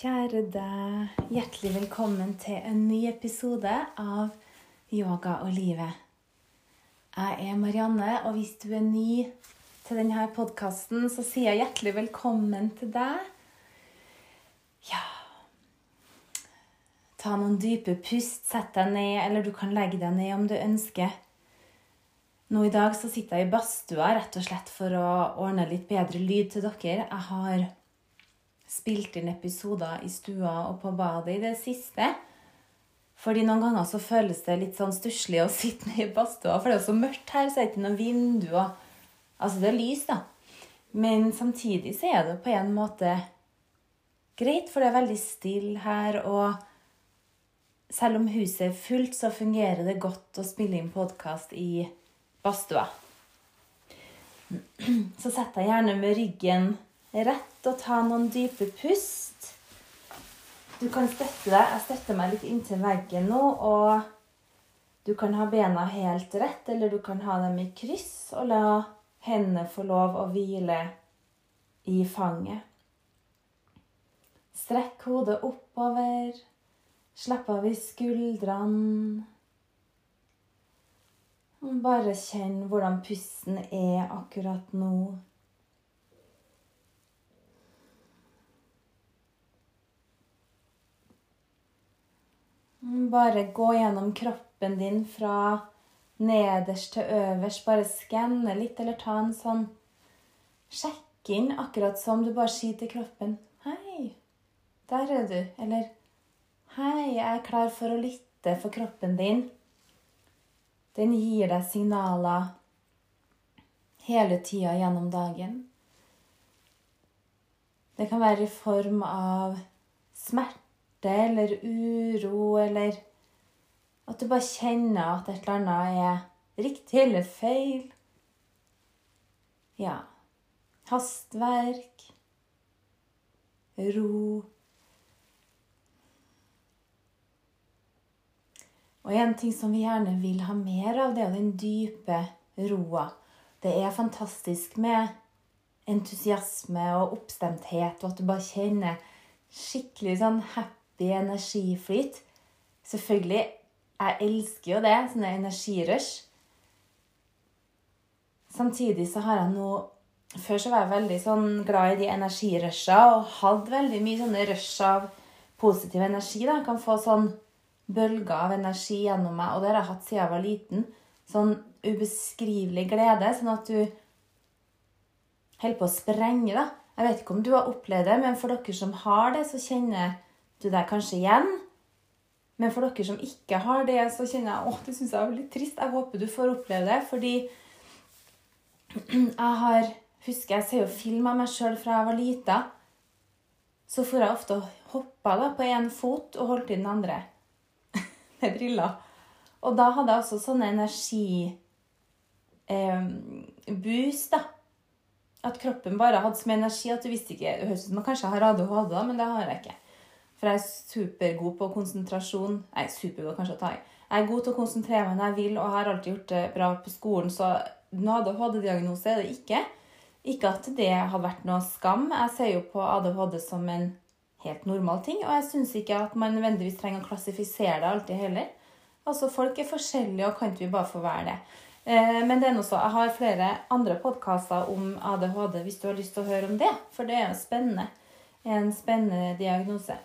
Kjære deg, hjertelig velkommen til en ny episode av Yoga og livet. Jeg er Marianne, og hvis du er ny til denne podkasten, så sier jeg hjertelig velkommen til deg. Ja Ta noen dype pust, sett deg ned, eller du kan legge deg ned om du ønsker. Nå i dag så sitter jeg i badstua rett og slett for å ordne litt bedre lyd til dere. Jeg har spilt inn episoder i stua og på badet i det siste. Fordi noen ganger så føles det litt sånn stusslig å sitte nede i badstua, for det er jo så mørkt her, så er det ikke noen vinduer. Altså, det er lys, da. Men samtidig så er det på en måte greit, for det er veldig stille her, og selv om huset er fullt, så fungerer det godt å spille inn podkast i badstua. Så setter jeg gjerne med ryggen rett og ta noen dype pust. Du kan støtte deg. Jeg støtter meg litt inntil veggen nå. Og du kan ha bena helt rett, eller du kan ha dem i kryss og la hendene få lov å hvile i fanget. Strekk hodet oppover. Slapp av i skuldrene. Bare kjenn hvordan pusten er akkurat nå. Bare gå gjennom kroppen din fra nederst til øverst. Bare skanne litt, eller ta en sånn Sjekk inn, akkurat som du bare sier til kroppen 'Hei, der er du.' Eller 'Hei, jeg er klar for å lytte for kroppen din'. Den gir deg signaler hele tida gjennom dagen. Det kan være i form av smerte eller uro, eller at du bare kjenner at et eller annet er riktig eller feil. Ja. Hastverk. Ro. Og en ting som vi gjerne vil ha mer av, det er den dype roa. Det er fantastisk med entusiasme og oppstemthet, og at du bare kjenner skikkelig sånn happy energiflyt. Selvfølgelig, jeg elsker jo det, sånne energirush. Samtidig så har jeg nå Før så var jeg veldig sånn glad i de energirusha og hadde veldig mye sånne rush av positiv energi. da. Jeg kan få sånn bølger av energi gjennom meg, og det har jeg hatt siden jeg var liten. Sånn ubeskrivelig glede, sånn at du holder på å sprenge, da. Jeg vet ikke om du har opplevd det, men for dere som har det, så kjenner du deg kanskje igjen. Men for dere som ikke har det, så kjenner jeg åh, det syns jeg er litt trist. Jeg håper du får oppleve det, fordi jeg har Husker jeg ser jo film av meg sjøl fra jeg var lita. Så får jeg ofte hoppa da, på én fot og holdt i den andre med briller. Og da hadde jeg også sånne energiboost, eh, da. At kroppen bare hadde mye energi at du visste ikke Det høres ut som man kanskje har ADHD, da, men det har jeg ikke. For jeg er supergod på konsentrasjon. Nei, supergod kanskje å ta i. Jeg er god til å konsentrere meg når jeg vil, og har alltid gjort det bra på skolen, så ADHD-diagnose er det ikke. Ikke at det har vært noe skam. Jeg ser jo på ADHD som en helt normal ting, og jeg syns ikke at man nødvendigvis trenger å klassifisere det alltid heller. Altså, Folk er forskjellige, og kan ikke vi bare få være det? Eh, men det er noe så, jeg har flere andre podkaster om ADHD hvis du har lyst til å høre om det. For det er jo spennende. En spennende diagnose.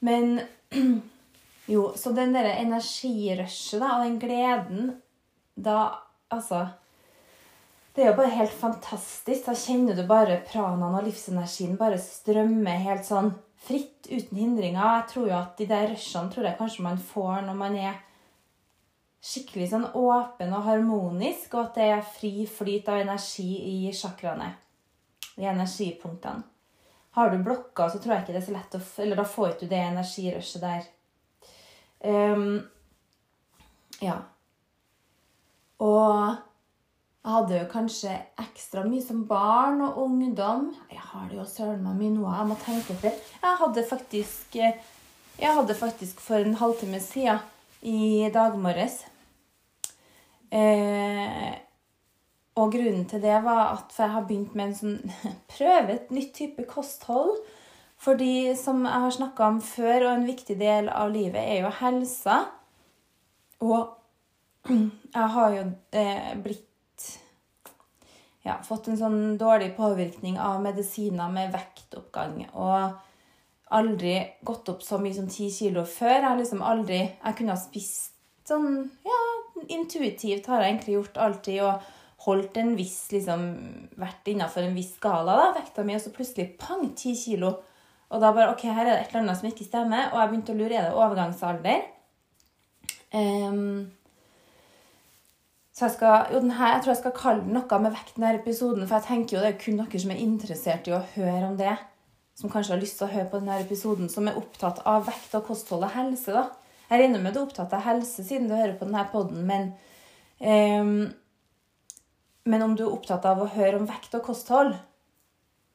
Men jo, så den derre energirushet da, og den gleden da Altså Det er jo bare helt fantastisk. Da kjenner du bare pranaen og livsenergien bare strømme helt sånn fritt, uten hindringer. Jeg tror jo at de der rushene tror jeg kanskje man får når man er skikkelig sånn åpen og harmonisk, og at det er fri flyt av energi i chakraene. I energipunktene. Har du blokka, så tror jeg ikke det er så lett å Eller da får ikke du det energirushet der. Um, ja. Og jeg hadde jo kanskje ekstra mye som barn og ungdom. Jeg har det jo søren meg mye nå. Jeg må tenke etter. Jeg hadde faktisk Jeg hadde faktisk for en halvtime siden i dag morges eh, Og grunnen til det var at jeg har begynt med en sånn prøve et nytt type kosthold. Fordi, som jeg har snakka om før, og en viktig del av livet er jo helsa. Og jeg har jo eh, blitt Ja, fått en sånn dårlig påvirkning av medisiner med vektoppgang. Og aldri gått opp så mye som ti kilo før. Jeg har liksom aldri Jeg kunne ha spist sånn Ja, intuitivt har jeg egentlig gjort alltid. og holdt en viss liksom, Vært innafor en viss skala, da, vekta mi, og så plutselig pang, ti kilo. Og da bare OK, her er det et eller annet som ikke stemmer. Og jeg begynte å lure er det overgangsalder. Um, så jeg skal, jo, denne, jeg tror jeg skal kalle den noe med vekt denne episoden, for jeg tenker jo det er kun dere som er interessert i å høre om det, som kanskje har lyst til å høre på denne episoden, som er opptatt av vekt og kosthold og helse. da. Jeg regner med du er opptatt av helse siden du hører på denne poden, men um, men om du er opptatt av å høre om vekt og kosthold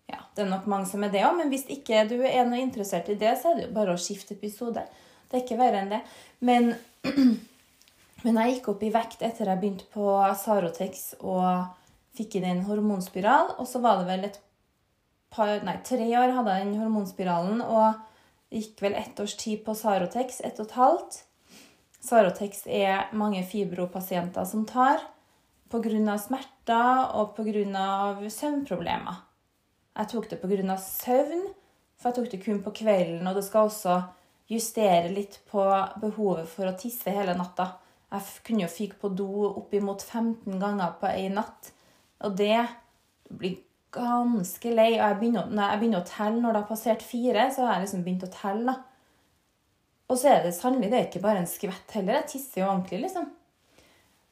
Ja, det er nok mange som er det òg, men hvis ikke du er noe interessert i det, så er det jo bare å skifte episode. Det er ikke verre enn det. Men, men jeg gikk opp i vekt etter jeg begynte på Sarotex og fikk inn en hormonspiral. Og så var det vel et par Nei, tre år hadde jeg den hormonspiralen. Og gikk vel ett års tid på Sarotex. Ett og et halvt. Sarotex er mange fibropasienter som tar pga. smerter og pga. søvnproblemer. Jeg tok det pga. søvn, for jeg tok det kun på kvelden. Og det skal også justere litt på behovet for å tisse hele natta. Jeg kunne jo fyke på do oppimot 15 ganger på én natt. Og det blir ganske lei. Og jeg begynner, jeg begynner å telle når det har passert fire, så har jeg liksom begynt å telle. Og så er det sannelig det er ikke bare en skvett heller. Jeg tisser jo ordentlig, liksom.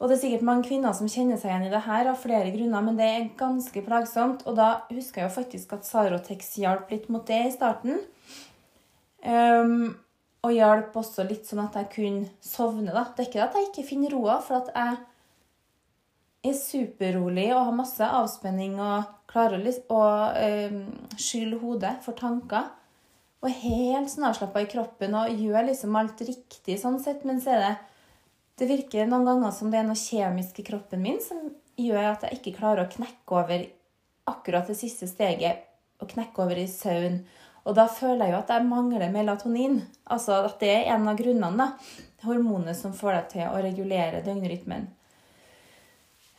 Og det er sikkert mange kvinner som kjenner seg igjen i det her av flere grunner, men det er ganske plagsomt. Og da husker jeg jo faktisk at Sarotex hjalp litt mot det i starten. Um, og hjalp også litt sånn at jeg kunne sovne. da. Det er ikke at jeg ikke finner roa, for at jeg er superrolig og har masse avspenning og klarer å um, skylle hodet for tanker. Og helt sånn avslappa i kroppen og gjør liksom alt riktig sånn sett, men så er det det virker noen ganger som det er noe kjemisk i kroppen min som gjør at jeg ikke klarer å knekke over akkurat det siste steget, å knekke over i søvn. Og da føler jeg jo at jeg mangler melatonin. Altså at det er en av grunnene. da. Hormonet som får deg til å regulere døgnrytmen.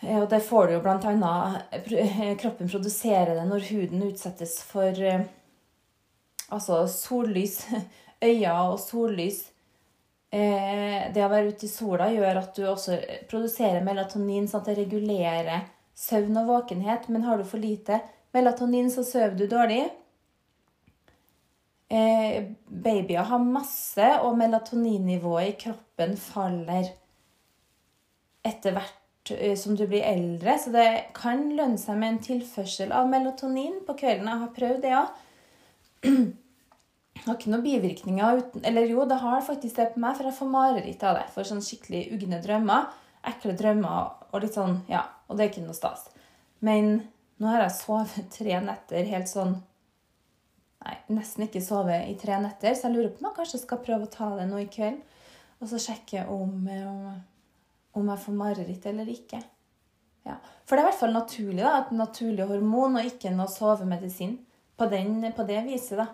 Eh, og det får du jo blant annet eh, Kroppen produserer det når huden utsettes for eh, altså sollys. Øyne og sollys Eh, det å være ute i sola gjør at du også produserer melatonin, sånn at det regulerer søvn og våkenhet. Men har du for lite melatonin, så sover du dårlig. Eh, babyer har masse, og melatoninnivået i kroppen faller etter hvert eh, som du blir eldre. Så det kan lønne seg med en tilførsel av melatonin på kvelden. Jeg har prøvd det òg. Jeg har ikke noen bivirkninger uten Eller jo, det har faktisk det på meg, for jeg får mareritt av det. For sånn skikkelig ugne drømmer. Ekle drømmer og litt sånn Ja. Og det er ikke noe stas. Men nå har jeg sovet tre netter helt sånn Nei, nesten ikke sovet i tre netter, så jeg lurer på om jeg kanskje skal prøve å ta det nå i kveld. Og så sjekke om, eh, om jeg får mareritt eller ikke. Ja. For det er i hvert fall naturlig, da. Et naturlig hormon og ikke noe sovemedisin. På, den, på det viset, da.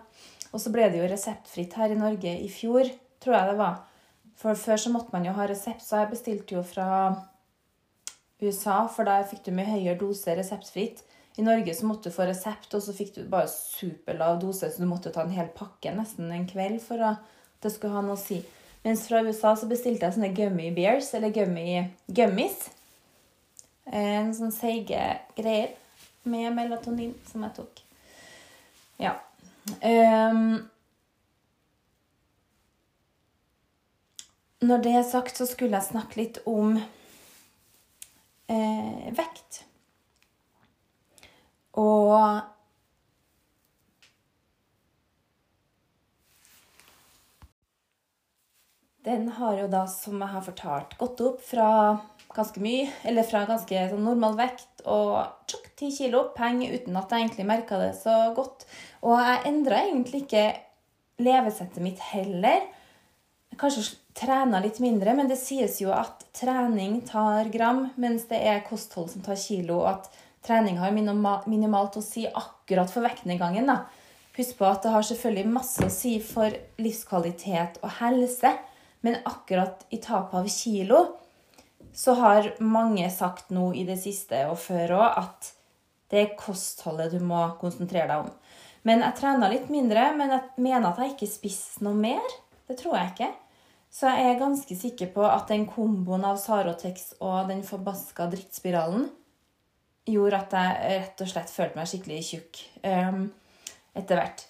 Og så ble det jo reseptfritt her i Norge i fjor, tror jeg det var. For før så måtte man jo ha resept, så jeg bestilte jo fra USA, for der fikk du mye høyere dose reseptfritt. I Norge så måtte du få resept, og så fikk du bare superlav dose, så du måtte ta en hel pakke nesten en kveld for at det skulle ha noe å si. Mens fra USA så bestilte jeg sånne gummy bears, eller gummy gummies. En sånn seige greier med melatonin som jeg tok. Ja. Um, når det er sagt, så skulle jeg snakke litt om eh, vekt. Og Den har jo da, som jeg har fortalt, gått opp fra ganske mye, eller fra ganske sånn normal vekt og tjokk, ti kilo peng uten at jeg egentlig merka det så godt. Og jeg endra egentlig ikke levesettet mitt heller. Kanskje trena litt mindre, men det sies jo at trening tar gram, mens det er kosthold som tar kilo, og at trening har minimalt å si akkurat for vektnedgangen. da. husk på at det har selvfølgelig masse å si for livskvalitet og helse, men akkurat i tapet av kilo så har mange sagt nå i det siste og før òg at det er kostholdet du må konsentrere deg om. Men jeg trena litt mindre, men jeg mener at jeg ikke spiste noe mer. Det tror jeg ikke. Så jeg er ganske sikker på at den komboen av Sarotex og den forbaska drittspiralen gjorde at jeg rett og slett følte meg skikkelig tjukk um, etter hvert.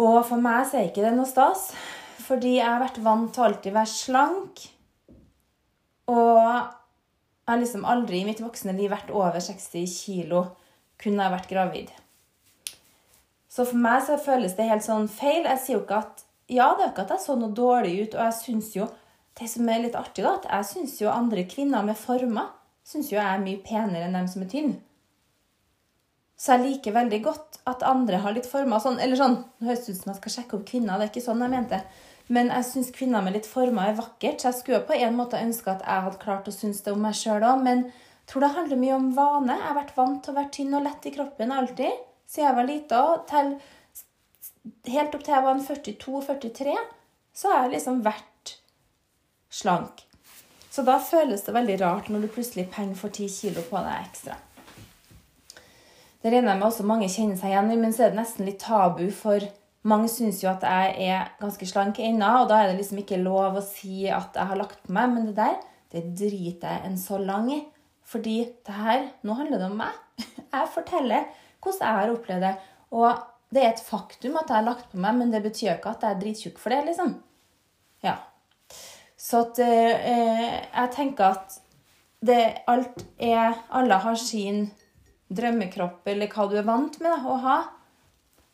Og for meg så er ikke det noe stas, fordi jeg har vært vant til å alltid være slank. Og jeg har liksom aldri i mitt voksne liv vært over 60 kilo kunne jeg vært gravid. Så for meg så føles det helt sånn feil. Jeg sier jo ikke at ja, det er ikke at jeg så noe dårlig ut, og jeg syns jo Det som er litt artig, da, at jeg syns jo andre kvinner med former syns jo jeg er mye penere enn dem som er tynne. Så jeg liker veldig godt at andre har litt former sånn Eller sånn, nå høres det ut som jeg skal sjekke opp kvinner, det er ikke sånn jeg mente. Men jeg syns kvinner med litt former er vakkert, så jeg skulle på en måte ønske at jeg hadde klart å synes det om meg sjøl òg. Men jeg tror det handler mye om vane. Jeg har vært vant til å være tynn og lett i kroppen alltid. Siden jeg var lita, helt opp til jeg var 42-43, så har jeg liksom vært slank. Så da føles det veldig rart når du plutselig penger for 10 kilo på deg ekstra. Det regner jeg med også mange kjenner seg igjen i, men så er det nesten litt tabu, for mange syns jo at jeg er ganske slank ennå, og da er det liksom ikke lov å si at jeg har lagt på meg, men det der, det driter jeg en så lang i. Fordi det her, nå handler det om meg. Jeg forteller hvordan jeg har opplevd det. Og det er et faktum at jeg har lagt på meg, men det betyr ikke at jeg er drittjukk for det, liksom. Ja. Så at eh, jeg tenker at det alt er Alle har sin drømmekropp, eller hva du er vant med da, å ha.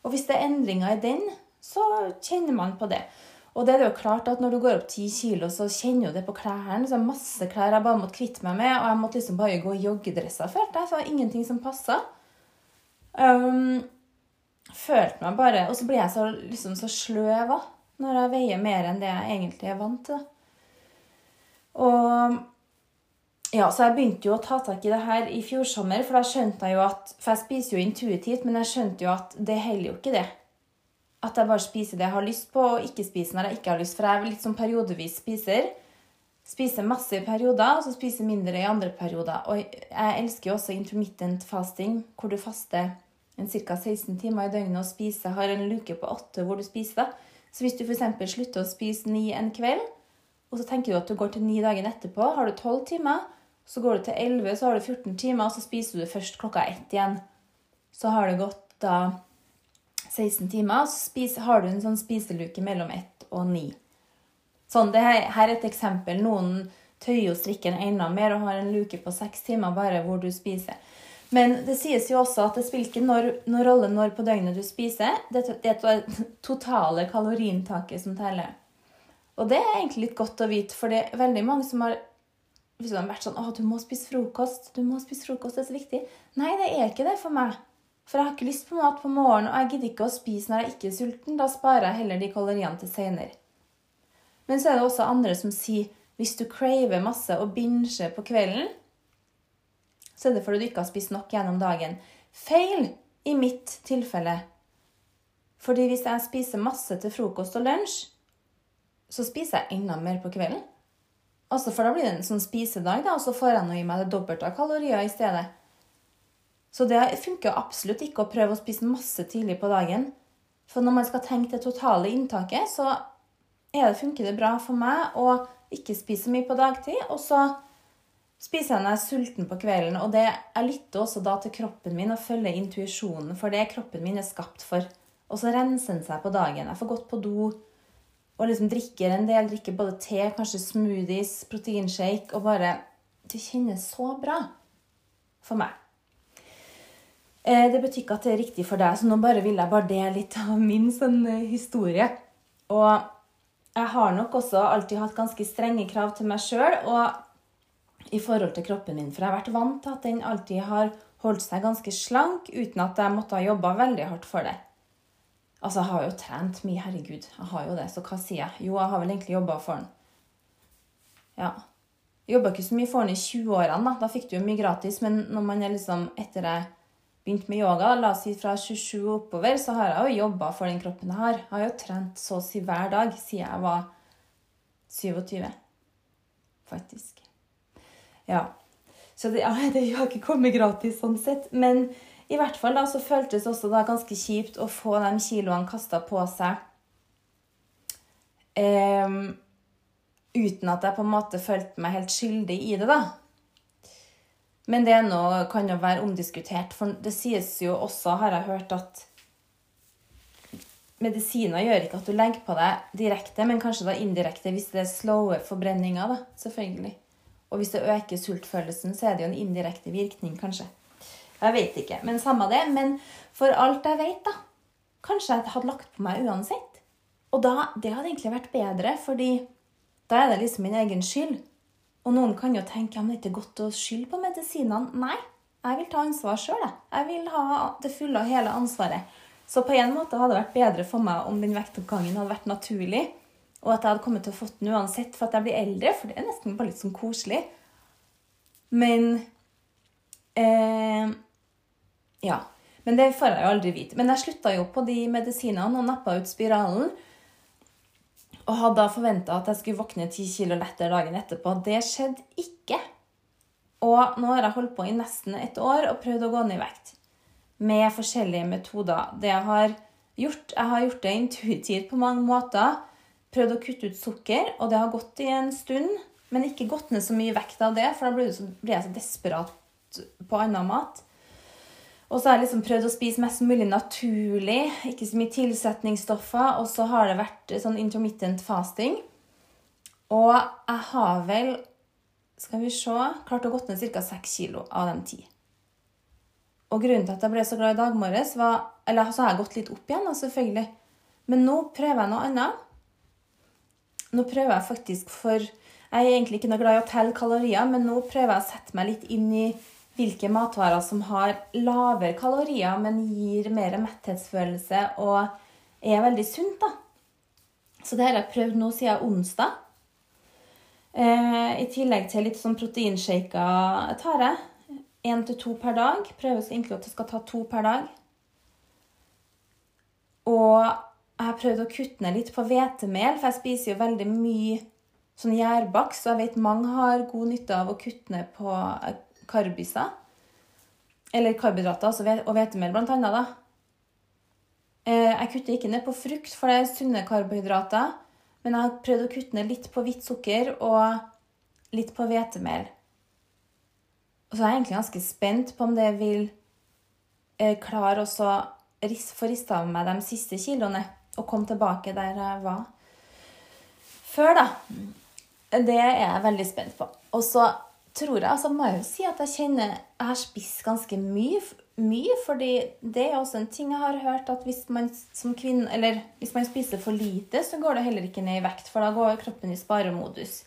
Og hvis det er endringer i den, så kjenner man på det. Og det er jo klart at når du går opp ti kilo, så kjenner du det på klærne. Så det er masse klær jeg bare måtte kvitte meg med, og jeg måtte liksom bare gå i joggedresser, følte jeg. Så det var ingenting som passa. Um, følte meg bare Og så blir jeg så, liksom, så sløv når jeg veier mer enn det jeg egentlig er vant til. Og ja, så jeg begynte jo å ta tak i det her i fjor sommer, for da skjønte jeg jo at For jeg spiser jo intuitivt, men jeg skjønte jo at det holder jo ikke, det. At jeg bare spiser det jeg har lyst på, og ikke spiser når jeg ikke har lyst. For jeg er litt sånn periodevis spiser. Spiser masse i perioder, og så spiser mindre i andre perioder. Og jeg elsker jo også intermittent fasting, hvor du faster en ca. 16 timer i døgnet og spiser, har en luke på 8 hvor du spiser. da. Så hvis du f.eks. slutter å spise 9 en kveld, og så tenker du at du går til 9 dagen etterpå, har du 12 timer. Så går du til 11, så har du 14 timer, og så spiser du først klokka 1 igjen. Så har det gått da 16 timer, så spiser, har du en sånn spiseluke mellom 1 og 9. Sånn, det her, her er et eksempel. Noen tøyer jo strikken enda mer og har en luke på 6 timer bare hvor du spiser. Men det sies jo også at det spiller ikke noen rolle når på døgnet du spiser. Det er det totale kaloriinntaket som teller. Og det er egentlig litt godt å vite, for det er veldig mange som har liksom vært sånn 'Å, du må spise frokost. Du må spise frokost. Det er så viktig.' Nei, det er ikke det for meg. For jeg har ikke lyst på mat på morgenen, og jeg gidder ikke å spise når jeg ikke er sulten. Da sparer jeg heller de kaloriene til seinere. Men så er det også andre som sier hvis du craver masse og binger på kvelden, så er det fordi du ikke har spist nok gjennom dagen. Feil i mitt tilfelle. Fordi hvis jeg spiser masse til frokost og lunsj, så spiser jeg enda mer på kvelden. Altså, For da blir det en sånn spisedag, da, og så får jeg nå i meg det dobbelte av kalorier i stedet. Så det funker absolutt ikke å prøve å spise masse tidlig på dagen. For når man skal tenke det totale inntaket, så det, funker det bra for meg å ikke spise mye på dagtid. Og så spiser jeg når jeg er sulten på kvelden. Og det, jeg lytter også da til kroppen min og følger intuisjonen, for det kroppen min er skapt for. Og så renser den seg på dagen. Jeg får gått på do og liksom drikker en del. Drikker både te, kanskje smoothies, proteinshake og bare Det kjennes så bra for meg. Eh, det betyr ikke at det er riktig for deg, så nå bare vil jeg bare dele litt av min sånn eh, historie. Og jeg har nok også alltid hatt ganske strenge krav til meg sjøl. Og i forhold til kroppen min. For jeg har vært vant til at den alltid har holdt seg ganske slank uten at jeg måtte ha jobba veldig hardt for det. Altså, jeg har jo trent mye, herregud. Jeg har jo det, så hva sier jeg? Jo, jeg har vel egentlig jobba for den. Ja. Jobba ikke så mye for den i 20-årene, da. Da fikk du jo mye gratis, men når man er liksom etter jeg begynt med yoga, la oss si fra 27 og oppover, så har jeg jo jobba for den kroppen jeg har. Jeg har jo trent så å si hver dag siden jeg var 27. Faktisk. Ja. Så det, ja, det har ikke kommet gratis sånn sett. Men i hvert fall da, så føltes det også da ganske kjipt å få de kiloene kasta på seg Um, uten at jeg på en måte følte meg helt skyldig i det, da. Men det nå kan jo være omdiskutert, for det sies jo også, har jeg hørt, at medisiner gjør ikke at du legger på deg direkte, men kanskje da indirekte hvis det er slowe forbrenninger, da, selvfølgelig. Og hvis det øker sultfølelsen, så er det jo en indirekte virkning, kanskje. Jeg vet ikke, men samme det. Men for alt jeg vet, da, kanskje jeg hadde lagt på meg uansett. Og da, det hadde egentlig vært bedre, fordi da er det liksom min egen skyld. Og noen kan jo tenke ja, men det er ikke godt å skylde på medisinene. Nei, jeg vil ta ansvar sjøl. Jeg. jeg vil ha det fulle og hele ansvaret. Så på en måte hadde det vært bedre for meg om den vektoppgangen hadde vært naturlig, og at jeg hadde kommet til å fått den uansett for at jeg blir eldre, for det er nesten bare litt sånn koselig. Men eh, Ja. Men det får jeg jo aldri vite. Men jeg slutta jo på de medisinene og nappa ut spiralen. Og hadde da forventa at jeg skulle våkne ti kilo lettere dagen etterpå. Det skjedde ikke. Og nå har jeg holdt på i nesten et år og prøvd å gå ned i vekt. Med forskjellige metoder. Det jeg har gjort, jeg har gjort det intuitivt på mange måter. Prøvd å kutte ut sukker, og det har gått i en stund. Men ikke gått ned så mye vekt av det, for da blir jeg så desperat på annen mat. Og så har jeg liksom prøvd å spise mest mulig naturlig, ikke så mye tilsetningsstoffer. Og så har det vært sånn intermittent fasting. Og jeg har vel, skal vi se, klart å gått ned ca. 6 kilo av de 10. Og grunnen til at jeg ble så glad i dag morges, var Eller så har jeg gått litt opp igjen, selvfølgelig. Men nå prøver jeg noe annet. Nå prøver jeg faktisk for Jeg er egentlig ikke noe glad i å telle kalorier, men nå prøver jeg å sette meg litt inn i hvilke matvarer som har lavere kalorier, men gir mer metthetsfølelse og er veldig sunt. da. Så det har jeg prøvd nå siden onsdag. Eh, I tillegg til litt sånn proteinshaker tar jeg. Én til to per dag. Prøver egentlig at jeg skal ta to per dag. Og jeg har prøvd å kutte ned litt på hvetemel, for jeg spiser jo veldig mye sånn gjærbakst, og jeg vet mange har god nytte av å kutte ned på karbiser. Eller karbohydrater altså og hvetemel, blant annet. Da. Eh, jeg kutter ikke ned på frukt, for det er sunne karbohydrater. Men jeg har prøvd å kutte ned litt på hvitt sukker og litt på hvetemel. Og så er jeg egentlig ganske spent på om det vil eh, klare å få rista av meg de siste kiloene og komme tilbake der jeg var før, da. Det er jeg veldig spent på. Og så tror jeg altså må jeg jo si at jeg kjenner Jeg har spist ganske mye, mye, fordi det er også en ting jeg har hørt, at hvis man som kvinne Eller hvis man spiser for lite, så går det heller ikke ned i vekt, for da går kroppen i sparemodus.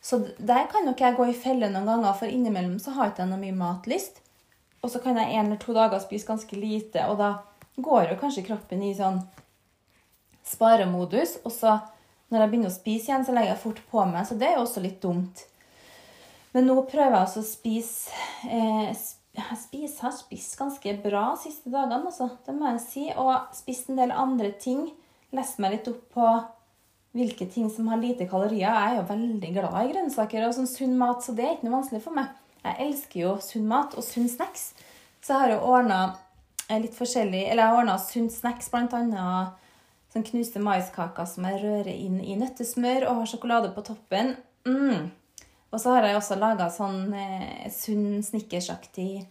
Så der kan nok jeg gå i felle noen ganger, for innimellom så har jeg ikke noe mye matlyst. Og så kan jeg en eller to dager spise ganske lite, og da går jo kanskje kroppen i sånn sparemodus. Og så når jeg begynner å spise igjen, så legger jeg fort på meg, så det er jo også litt dumt. Men nå prøver jeg altså å spise eh, Jeg har spist ganske bra de siste dagene, altså. Det må jeg si. Og spist en del andre ting. Lest meg litt opp på hvilke ting som har lite kalorier. Jeg er jo veldig glad i grønnsaker og sånn sunn mat, så det er ikke noe vanskelig for meg. Jeg elsker jo sunn mat og sunn snacks. Så jeg har jo ordna eh, litt forskjellig Eller jeg har ordna sunn snacks, blant annet sånn knuste maiskaker som jeg rører inn i nøttesmør og har sjokolade på toppen. Mm. Og så har jeg også laga sånn eh, sunn snickersaktig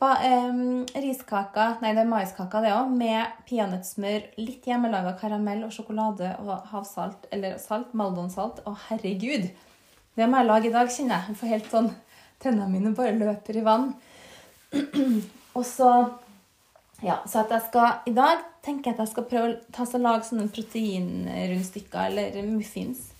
eh, riskake nei det er maiskake, det òg, med peanøttsmør, litt hjemmelaga karamell og sjokolade og havsalt, eller salt, maldonsalt. Å, herregud! Det må jeg lage i dag, kjenner jeg. For helt sånn Tennene mine bare løper i vann. og så Ja, så at jeg skal I dag tenker jeg at jeg skal prøve å ta så lage sånne proteinrundstykker eller muffins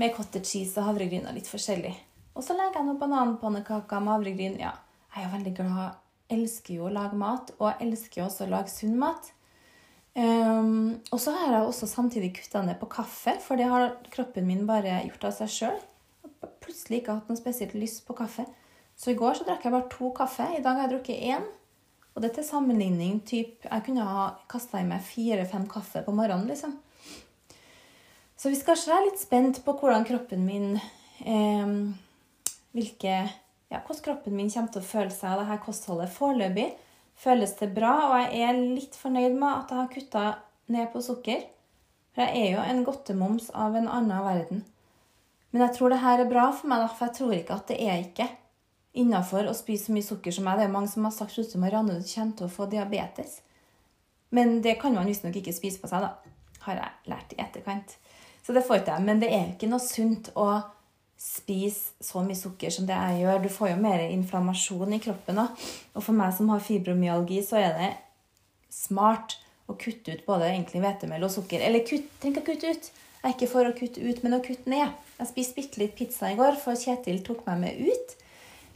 med cottage cheese og havregryn og litt forskjellig. Og så legger jeg noen bananpannekaker med havregryn. Ja, jeg er veldig glad. Elsker jo å lage mat, og jeg elsker jo også å lage sunn mat. Um, og så har jeg også samtidig kutta ned på kaffe, for det har kroppen min bare gjort av seg sjøl. Plutselig ikke hatt noe spesielt lyst på kaffe. Så i går så drakk jeg bare to kaffe. I dag har jeg drukket én. Og det er til sammenligning typ, Jeg kunne ha kasta i meg fire-fem kaffe på morgenen, liksom. Så hvis kanskje du er litt spent på hvordan kroppen min eh, hvilke, ja, Hvordan kroppen min kommer til å føle seg av dette kostholdet. Foreløpig føles det bra, og jeg er litt fornøyd med at jeg har kutta ned på sukker. For jeg er jo en godtemoms av en annen verden. Men jeg tror det her er bra for meg, for jeg tror ikke at det er ikke innafor å spise så mye sukker som meg. Det er mange som har sagt at Marianne, du kommer til å få diabetes. Men det kan man visstnok ikke spise på seg, da. Har jeg lært i etterkant. Så det får ikke jeg. Men det er ikke noe sunt å spise så mye sukker som det jeg gjør. Du får jo mer inflammasjon i kroppen. òg. Og for meg som har fibromyalgi, så er det smart å kutte ut både egentlig hvetemel og sukker. Eller kutt, tenk å kutte ut. Jeg er ikke for å kutte ut, men å kutte ned. Jeg spiste bitte litt pizza i går, for Kjetil tok meg med ut.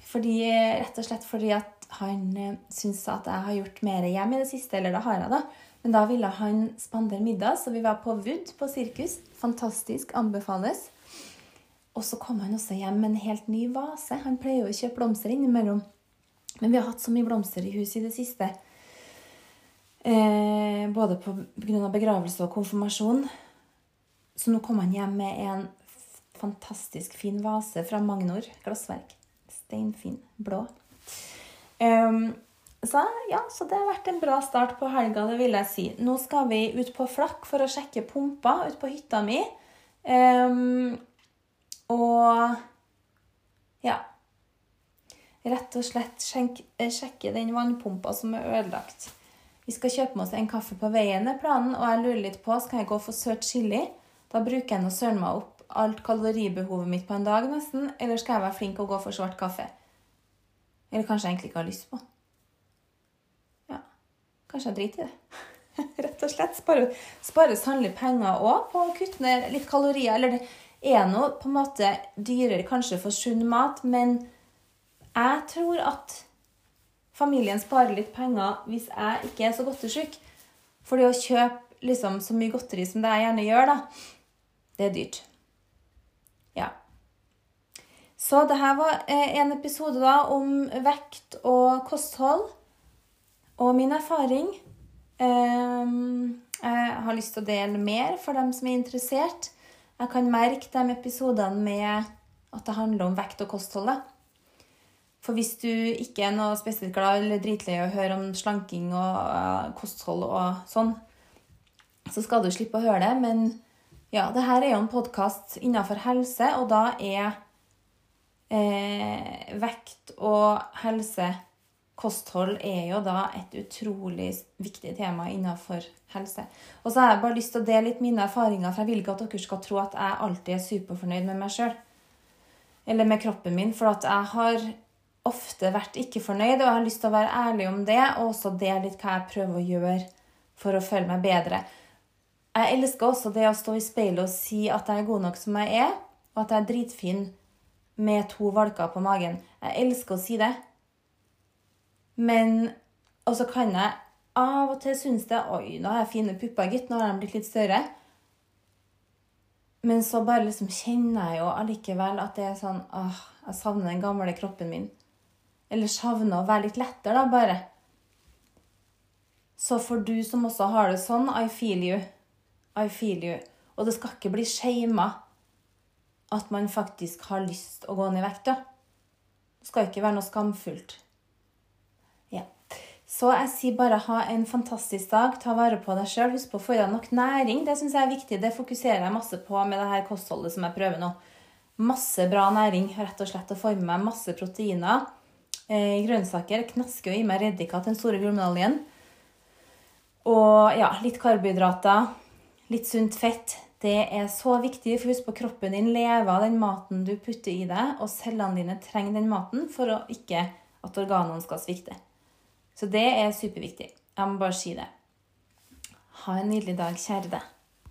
Fordi, rett og slett fordi at han eh, syns at jeg har gjort mer hjem i det siste. Eller det har jeg, da. Men da ville han spandere middag, så vi var på Wood på sirkus. Fantastisk. Anbefales. Og så kom han også hjem med en helt ny vase. Han pleier jo å kjøpe blomster innimellom. Men vi har hatt så mye blomster i huset i det siste. Eh, både pga. begravelse og konfirmasjon. Så nå kom han hjem med en fantastisk fin vase fra Magnor glassverk steinfin blå. Um, så ja, så det har vært en bra start på helga, det vil jeg si. Nå skal vi ut på flakk for å sjekke pumpa ut på hytta mi. Um, og ja Rett og slett eh, sjekke den vannpumpa som er ødelagt. Vi skal kjøpe med oss en kaffe på veien, er planen, og jeg lurer litt på skal jeg gå for søt chili. Da bruker jeg nå søren meg opp alt kaloribehovet mitt på en dag, nesten. Eller skal jeg være flink og gå for svart kaffe? Eller kanskje jeg egentlig ikke har lyst på. Kanskje jeg driter i det. Rett og slett. Spare, spare sannelig penger òg på å kutte ned litt kalorier. Eller det er nå på en måte dyrere kanskje for sunn mat, men jeg tror at familien sparer litt penger hvis jeg ikke er så godtesjuk. For det å kjøpe liksom så mye godteri som det jeg gjerne gjør, da, det er dyrt. Ja. Så det her var eh, en episode da om vekt og kosthold og min erfaring. Ehm, jeg har lyst til å dele mer for dem som er interessert. Jeg kan merke de episodene med at det handler om vekt og kosthold. For hvis du ikke er noe spesielt glad eller dritlei å høre om slanking og uh, kosthold og sånn, så skal du slippe å høre det. Men ja, det her er jo en podkast innenfor helse, og da er eh, vekt og helse Kosthold er jo da et utrolig viktig tema innenfor helse. Og så har jeg bare lyst til å dele litt mine erfaringer, for jeg vil ikke at dere skal tro at jeg alltid er superfornøyd med meg sjøl. Eller med kroppen min. For at jeg har ofte vært ikke fornøyd, og jeg har lyst til å være ærlig om det, og også dele litt hva jeg prøver å gjøre for å føle meg bedre. Jeg elsker også det å stå i speilet og si at jeg er god nok som jeg er, og at jeg er dritfin med to valker på magen. Jeg elsker å si det. Men Og så kan jeg av og til synes det Oi, nå har jeg fine pupper, gitt. Nå har de blitt litt større. Men så bare liksom kjenner jeg jo allikevel at det er sånn åh, jeg savner den gamle kroppen min. Eller savner å være litt lettere, da, bare. Så for du som også har det sånn, I feel you. I feel you. Og det skal ikke bli shama at man faktisk har lyst å gå ned i vekt. Det skal ikke være noe skamfullt. Så jeg sier bare ha en fantastisk dag. Ta vare på deg sjøl. Husk på å få i deg nok næring. Det syns jeg er viktig. Det fokuserer jeg masse på med det her kostholdet som jeg prøver nå. Masse bra næring. Rett og slett å få i meg masse proteiner. Eh, grønnsaker. Knasker jo i meg reddika til den store gullmedaljen. Og ja, litt karbohydrater litt sunt fett. Det er så viktig, for husk på kroppen din lever av den maten du putter i deg, og cellene dine trenger den maten for å ikke at organene skal svikte. Så det er superviktig. Jeg må bare si det. Ha en nydelig dag, kjære deg.